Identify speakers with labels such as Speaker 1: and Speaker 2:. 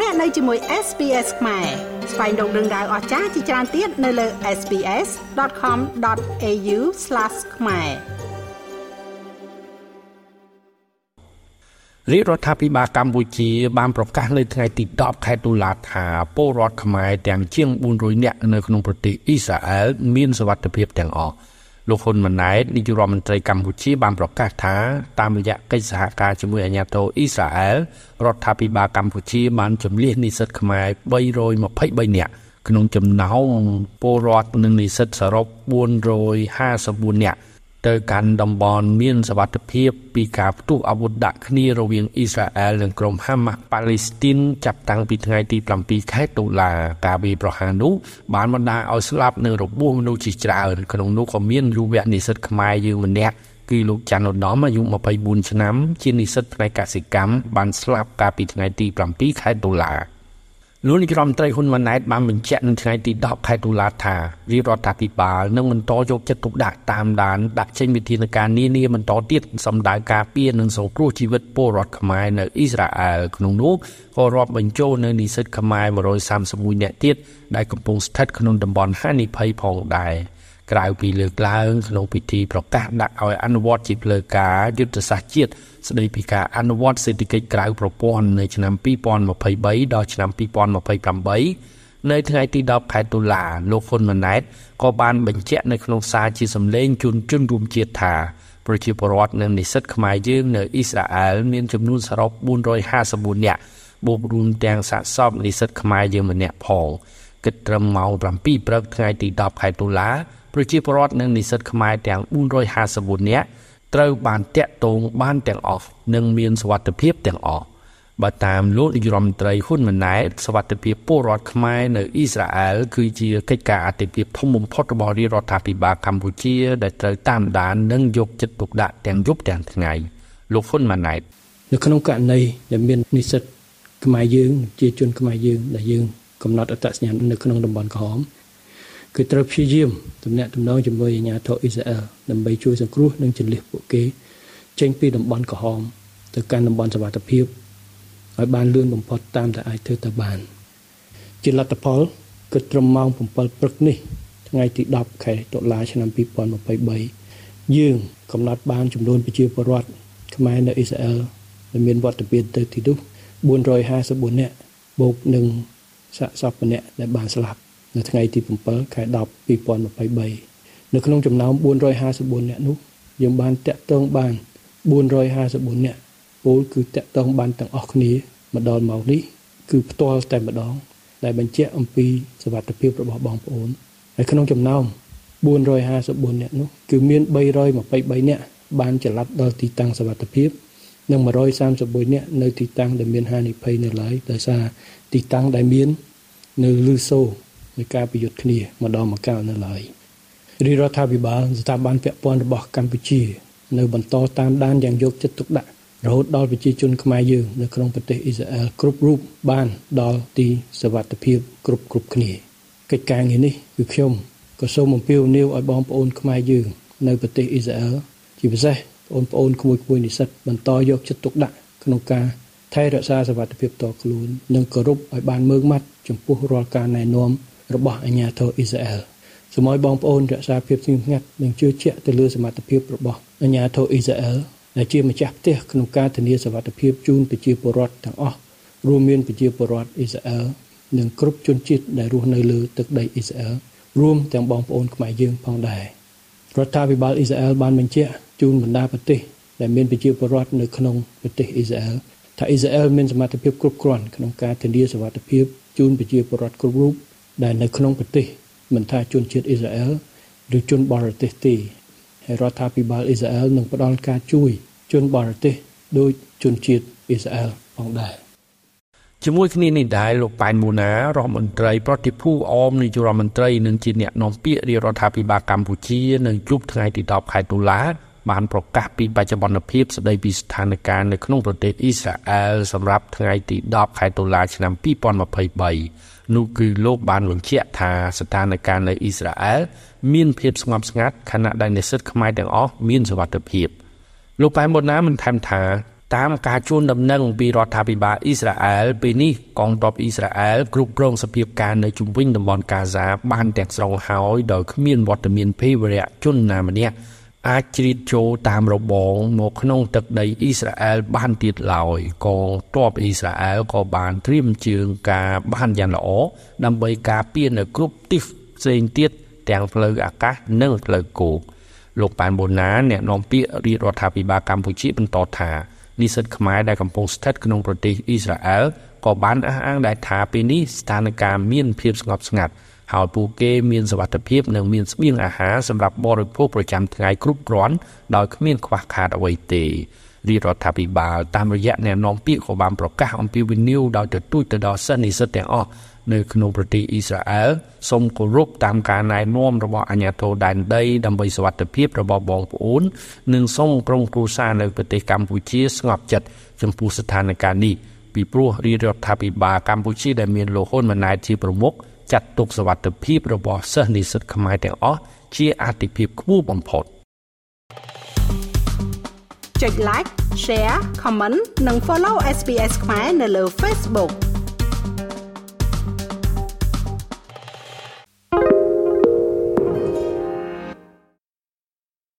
Speaker 1: លោកអ្នកនៅជាមួយ SPS ខ្មែរស្វែងរកដឹងដៅអស្ចារ្យជាច្រើនទៀតនៅលើ SPS.com.au/ ខ្មែរ
Speaker 2: រាជរដ្ឋាភិបាលកម្ពុជាបានប្រកាសនៅថ្ងៃទី10ខែតុលាថាពលរដ្ឋខ្មែរទាំងជាង400នាក់នៅក្នុងប្រទេសអ៊ីស្រាអែលមានសុវត្ថិភាពទាំងអស់ លោកហ៊ុនម៉ាណែតនាយករដ្ឋមន្ត្រីកម្ពុជាបានប្រកាសថាតាមរយៈកិច្ចសហការជាមួយអាជ្ញាធរអ៊ីស្រាអែលរដ្ឋាភិបាលកម្ពុជាបានជំនះនិស្សិតខ្មែរ323នាក់ក្នុងចំណោមពលរដ្ឋនិងនិស្សិតសរុប454នាក់ ទៅកាន់តំបន់មានសវត្ថភាពពីការផ្ទុះអាវុធដាក់គ្នារវាងអ៊ីស្រាអែលនិងក្រុមហាម៉ាស់ប៉ាឡេស្ទីនចាប់តាំងពីថ្ងៃទី7ខែតុលាការវាយប្រហារនោះបានបណ្ដាលឲ្យស្លាប់នៅរបួសមនុស្សជាច្រើនក្នុងនោះក៏មានយុវនិស្សិតខ្មែរយើងម្នាក់គឺលោកច័ន្ទឧត្តមអាយុ24ឆ្នាំ ជានិស្សិតផ្នែកកសិកម្មបានស្លាប់កាលពីថ្ងៃទី7ខែតុលា លោកនាយរដ្ឋមន្ត្រីហ៊ុនម៉ាណែតបានបញ្ជាក់នៅថ្ងៃទី10ខែតុលាថារាជរដ្ឋាភិបាលនឹងបន្តយកចិត្តទុកដាក់តាមដានដាក់ចេញវិធានការនានាបន្តទៀតសម្ដៅការពារនិងសង្គ្រោះជីវិតពលរដ្ឋខ្មែរនៅអ៊ីស្រាអែលក្នុងនោះក៏រាប់បញ្ចូលនៅនិស្សិតខ្មែរ131នាក់ទៀតដែលកំពុងស្ថិតក្នុងតំបន់ហានិភ័យផងដែរ។ ក្រៅពីលើកឡើងក្នុងពិធីប្រកាសដាក់ឲ្យអនុវត្តជាផ្លូវការយុទ្ធសាស្ត្រជាតិស្ដីពីការអនុវត្តសេដ្ឋកិច្ចក្រៅប្រព័ន្ធនៅឆ្នាំ2023ដល់ឆ្នាំ2028នៅថ្ងៃទី10ខែតុលាលោកហ៊ុនម៉ាណែតក៏បានបញ្ជាក់នៅក្នុងសារជាសម្លេងជូនជនរួមជាតិថាប្រជាពលរដ្ឋនៅនិស្សិតខ្មែរយើងនៅអ៊ីស្រាអែលមានចំនួនសរុប454នាក់បូករួមទាំងសាកសពនិស្សិតខ្មែរយើងម្នាក់ផងគិតត្រឹមម៉ោង7ព្រឹកថ្ងៃទី10ខែតុលា ប្រជាពលរដ្ឋនិងនិស្សិតខ្មែរទាំង454នាក់ត្រូវបានតាក់ទងបានទាំងអស់និងមានសុវត្ថិភាពទាំងអស់បើតាមលោកនាយរដ្ឋមន្ត្រីហ៊ុនម៉ាណែតសវត្ថិភាពពលរដ្ឋខ្មែរនៅអ៊ីស្រាអែលគឺជាកិច្ចការអាទិភាពធំបំផុតរបស់រាជរដ្ឋាភិបាលកម្ពុជា ដែលត្រូវតាមដាននិងយកចិត្តទុកដាក់ទាំងយប់ទាំងថ្ងៃលោកហ៊ុនម៉ាណែត
Speaker 3: នៅក្នុងករណីដែលមាននិស្សិតខ្មែរយើងជាជនខ្មែរយើងដែលយើងកំណត់អត្តសញ្ញាណនៅក្នុងតំបន់ក្រហម គឺត្រូវព្យាយាមទំនាក់ទំនងជាមួយអាជ្ញាធរអ៊ីស្រាអែលដើម្បីជួយសង្គ្រោះនិងជន្លៀសពួកគេចេញពីតំបន់ក្រហមទៅកាន់តំបន់សុវត្ថិភាពឲ្យបានលឿនបំផុតតាមដែលអាចធ្វើទៅបានជាលទ្ធផលគិតត្រឹមម៉ោង7ព្រឹកនេះថ្ងៃទី10ខែតុលាឆ្នាំ2023យើងកំណត់បានចំនួនប្រជាពលរដ្ឋខ្មែរនៅអ៊ីស្រាអែលដែលមានវត្តមានទៅទីនោះ454នាក់បូកនឹងសាកសពម្នាក់ដែលបានស្លាប់ នៅថ្ងៃទី7ខែ10 2023នៅក្នុងចំណោម454នាក់នោះយើងបានតាក់ទងបាន454នាក់ពលគឺតាក់ទងបានទាំងអស់គ្នាមកដល់ម៉ោងនេះគឺផ្ទាល់តែម្ដង ដែលបញ្ជាក់អំពីសវត្ថិភាពរបស់បងប្អូនហើយក្នុងចំណោម454នាក់នោះគឺមាន323នាក់បានចល័តដល់ទីតាំងសវត្ថិភាពនិង131នាក់នៅទីតាំងដែលមានហានិភ័យនៅឡើយដោយសារទីតាំងដែលមាននៅលឺសូ នៃការប្រយុទ្ធគ្នាម្ដងម្កាលនៅឡើយរាជរដ្ឋាភិបាលស្ថាប័នពាក់ព័ន្ធរបស់កម្ពុជា នៅបន្តតាមដានយ៉ាងយកចិត្តទុកដាក់រហូតដល់ប្រជាជនខ្មែរយើងនៅក្នុងប្រទេសអ៊ីស្រាអែលគ្រប់រូបបានដល់ទីសវត្ថិភាពគ្រប់គ្រប់គ្នាកិច្ចការងារនេះគឺខ្ញុំក៏សូមអំពាវនាវឲ្យបងប្អូនខ្មែរយើងនៅប្រទេសអ៊ីស្រាអែលជាពិសេសបងប្អូនក្មួយៗនិស្សិតបន្តយកចិត្តទុកដាក់ក្នុងការថែរក្សាសវត្ថិភាពតខ្លួននិងគោរពឲ្យបានមើងម៉ាត់ចំពោះរាល់ការណែនាំ របស់អាញាធរអ៊ីស្រាអែលសូមឲ្យបងប្អូនរក្សាភាពស្ងៀមស្ងាត់និងជឿជាក់ទៅលើសមត្ថភាពរបស់អាញាធរអ៊ីស្រាអែលដែលជាម្ចាស់ផ្ទះក្នុងការធានាសុវត្ថិភាពជូនប្រជាពលរដ្ឋទាំងអស់រួមមានប្រជាពលរដ្ឋអ៊ីស្រាអែលនិងគ្រប់ជនជាតិដែលរស់នៅលើទឹកដីអ៊ីស្រាអែលរួមទាំងបងប្អូនខ្មែរយើងផងដែររដ្ឋាភិបាលអ៊ីស្រាអែលបានបញ្ជាក់ជូនបណ្ដាប្រទេសដែលមានប្រជាពលរដ្ឋនៅក្នុងប្រទេសអ៊ីស្រាអែលថាអ៊ីស្រាអែលមានសមត្ថភាពគ្រប់គ្រាន់ក្នុងការធានាសុវត្ថិភាពជូនប្រជាពលរដ្ឋគ្រប់រូប ដែលនៅក្នុងប្រទេសមិនថាជនជាតិអ៊ីស្រាអែលឬជនបរទេសទេហើយរដ្ឋាភិបាលអ៊ីស្រាអែលនឹងផ្ដល់ការជួយ ជនបរទេសដោយជនជាតិអ៊ីស្រាអែលផងដែរ
Speaker 2: ជាមួយគ្នានេះដែរលោកប៉ែនមូណារដ្ឋមន្ត្រីប្រតិភូអមនាយករដ្ឋមន្ត្រីនិងជាអ្នកនាំពាក្យរាជរដ្ឋាភិបាលកម្ពុជានៅយប់ថ្ងៃទី10ខែតុលា បានប្រកាសពីបច្ចុប្បន្នភាពស្ដីពីស្ថានភាពនៅក្នុងប្រទេសអ៊ីស្រាអែលសម្រាប់ថ្ងៃទី10ខែតុលាឆ្នាំ2023នោះគឺលោកបានបញ្ជាក់ថាស្ថានភាពនៅអ៊ីស្រាអែលមានភាពស្ងប់ស្ងាត់ខណៈដែលនិស្សិតខ្មែរទាំងអស់មានសុវត្ថិភាពលោកប៉ែមុនណាបានថែមថាតាមការជួនដំណឹងពីរដ្ឋាភិបាលអ៊ីស្រាអែលពេលនេះកងទ័ពអ៊ីស្រាអែលគ្រប់គ្រងសភាពការនៅជុំវិញតំបន់កាហ្សាបានទាំងស្រុងហើយដោយគ្មានវត្តមានភេរវរៈជនណាម្នាក់ អាចជ្រៀតចូលតាមរបងមកក្នុងទឹកដីអ៊ីស្រាអែលបានទៀតឡើយកងទ័ពអ៊ីស្រាអែលក៏បានត្រៀមជើងការបានយ៉ាងល្អដើម្បីការពារនៅគ្រប់ទិសផ្សេងទៀតទាំងផ្លូវអាកាសនិងផ្លូវគោកលោកប៉ែនបូណាអ្នកនាំពាក្យរាជរដ្ឋាភិបាលកម្ពុជាបន្តថានិស្សិតខ្មែរដែលកំពុងស្ថិតក្នុងប្រទេសអ៊ីស្រាអែលក៏បានអះអាងដែរថាពេលនេះស្ថានភាពមានភាពស្ងប់ស្ងាត់ ហើយពួកគេមានសុវត្ថិភាពនិងមានស្បៀងអាហារសម្រាប់បរិភោគប្រចាំថ្ងៃគ្រប់គ្រាន់ដោយគ្មានខ្វះខាតអ្វីទេរាជរដ្ឋាភិបាលតាមរយៈអ្នកនាំពាក្យក៏បានប្រកាសអំពីវិនិយោគដោយទទូចទៅដល់សិស្សនិស្សិតទាំងអស់នៅក្នុងប្រទេសអ៊ីស្រាអែលសូមគោរពតាមការណែនាំរបស់អាជ្ញាធរដែនដីដើម្បីសុវត្ថិភាពរបស់បងប្អូន និងសូមក្រុមគ្រួសារនៅប្រទេសកម្ពុជាស្ងប់ចិត្តចំពោះស្ថានភាពនេះពីព្រោះរាជរដ្ឋាភិបាលកម្ពុជាដែលមានលោកហ៊ុនម៉ាណែតជាប្រមុខ ចាត់ទុកសុវត្ថិភាពរបស់សិស្សនិស្សិតខ្មែរទាំងអស់ជាអាទិភាពខ្ពស់បំផុត
Speaker 1: ចុច like share comment និង follow SPS ខ្មែរនៅលើ Facebook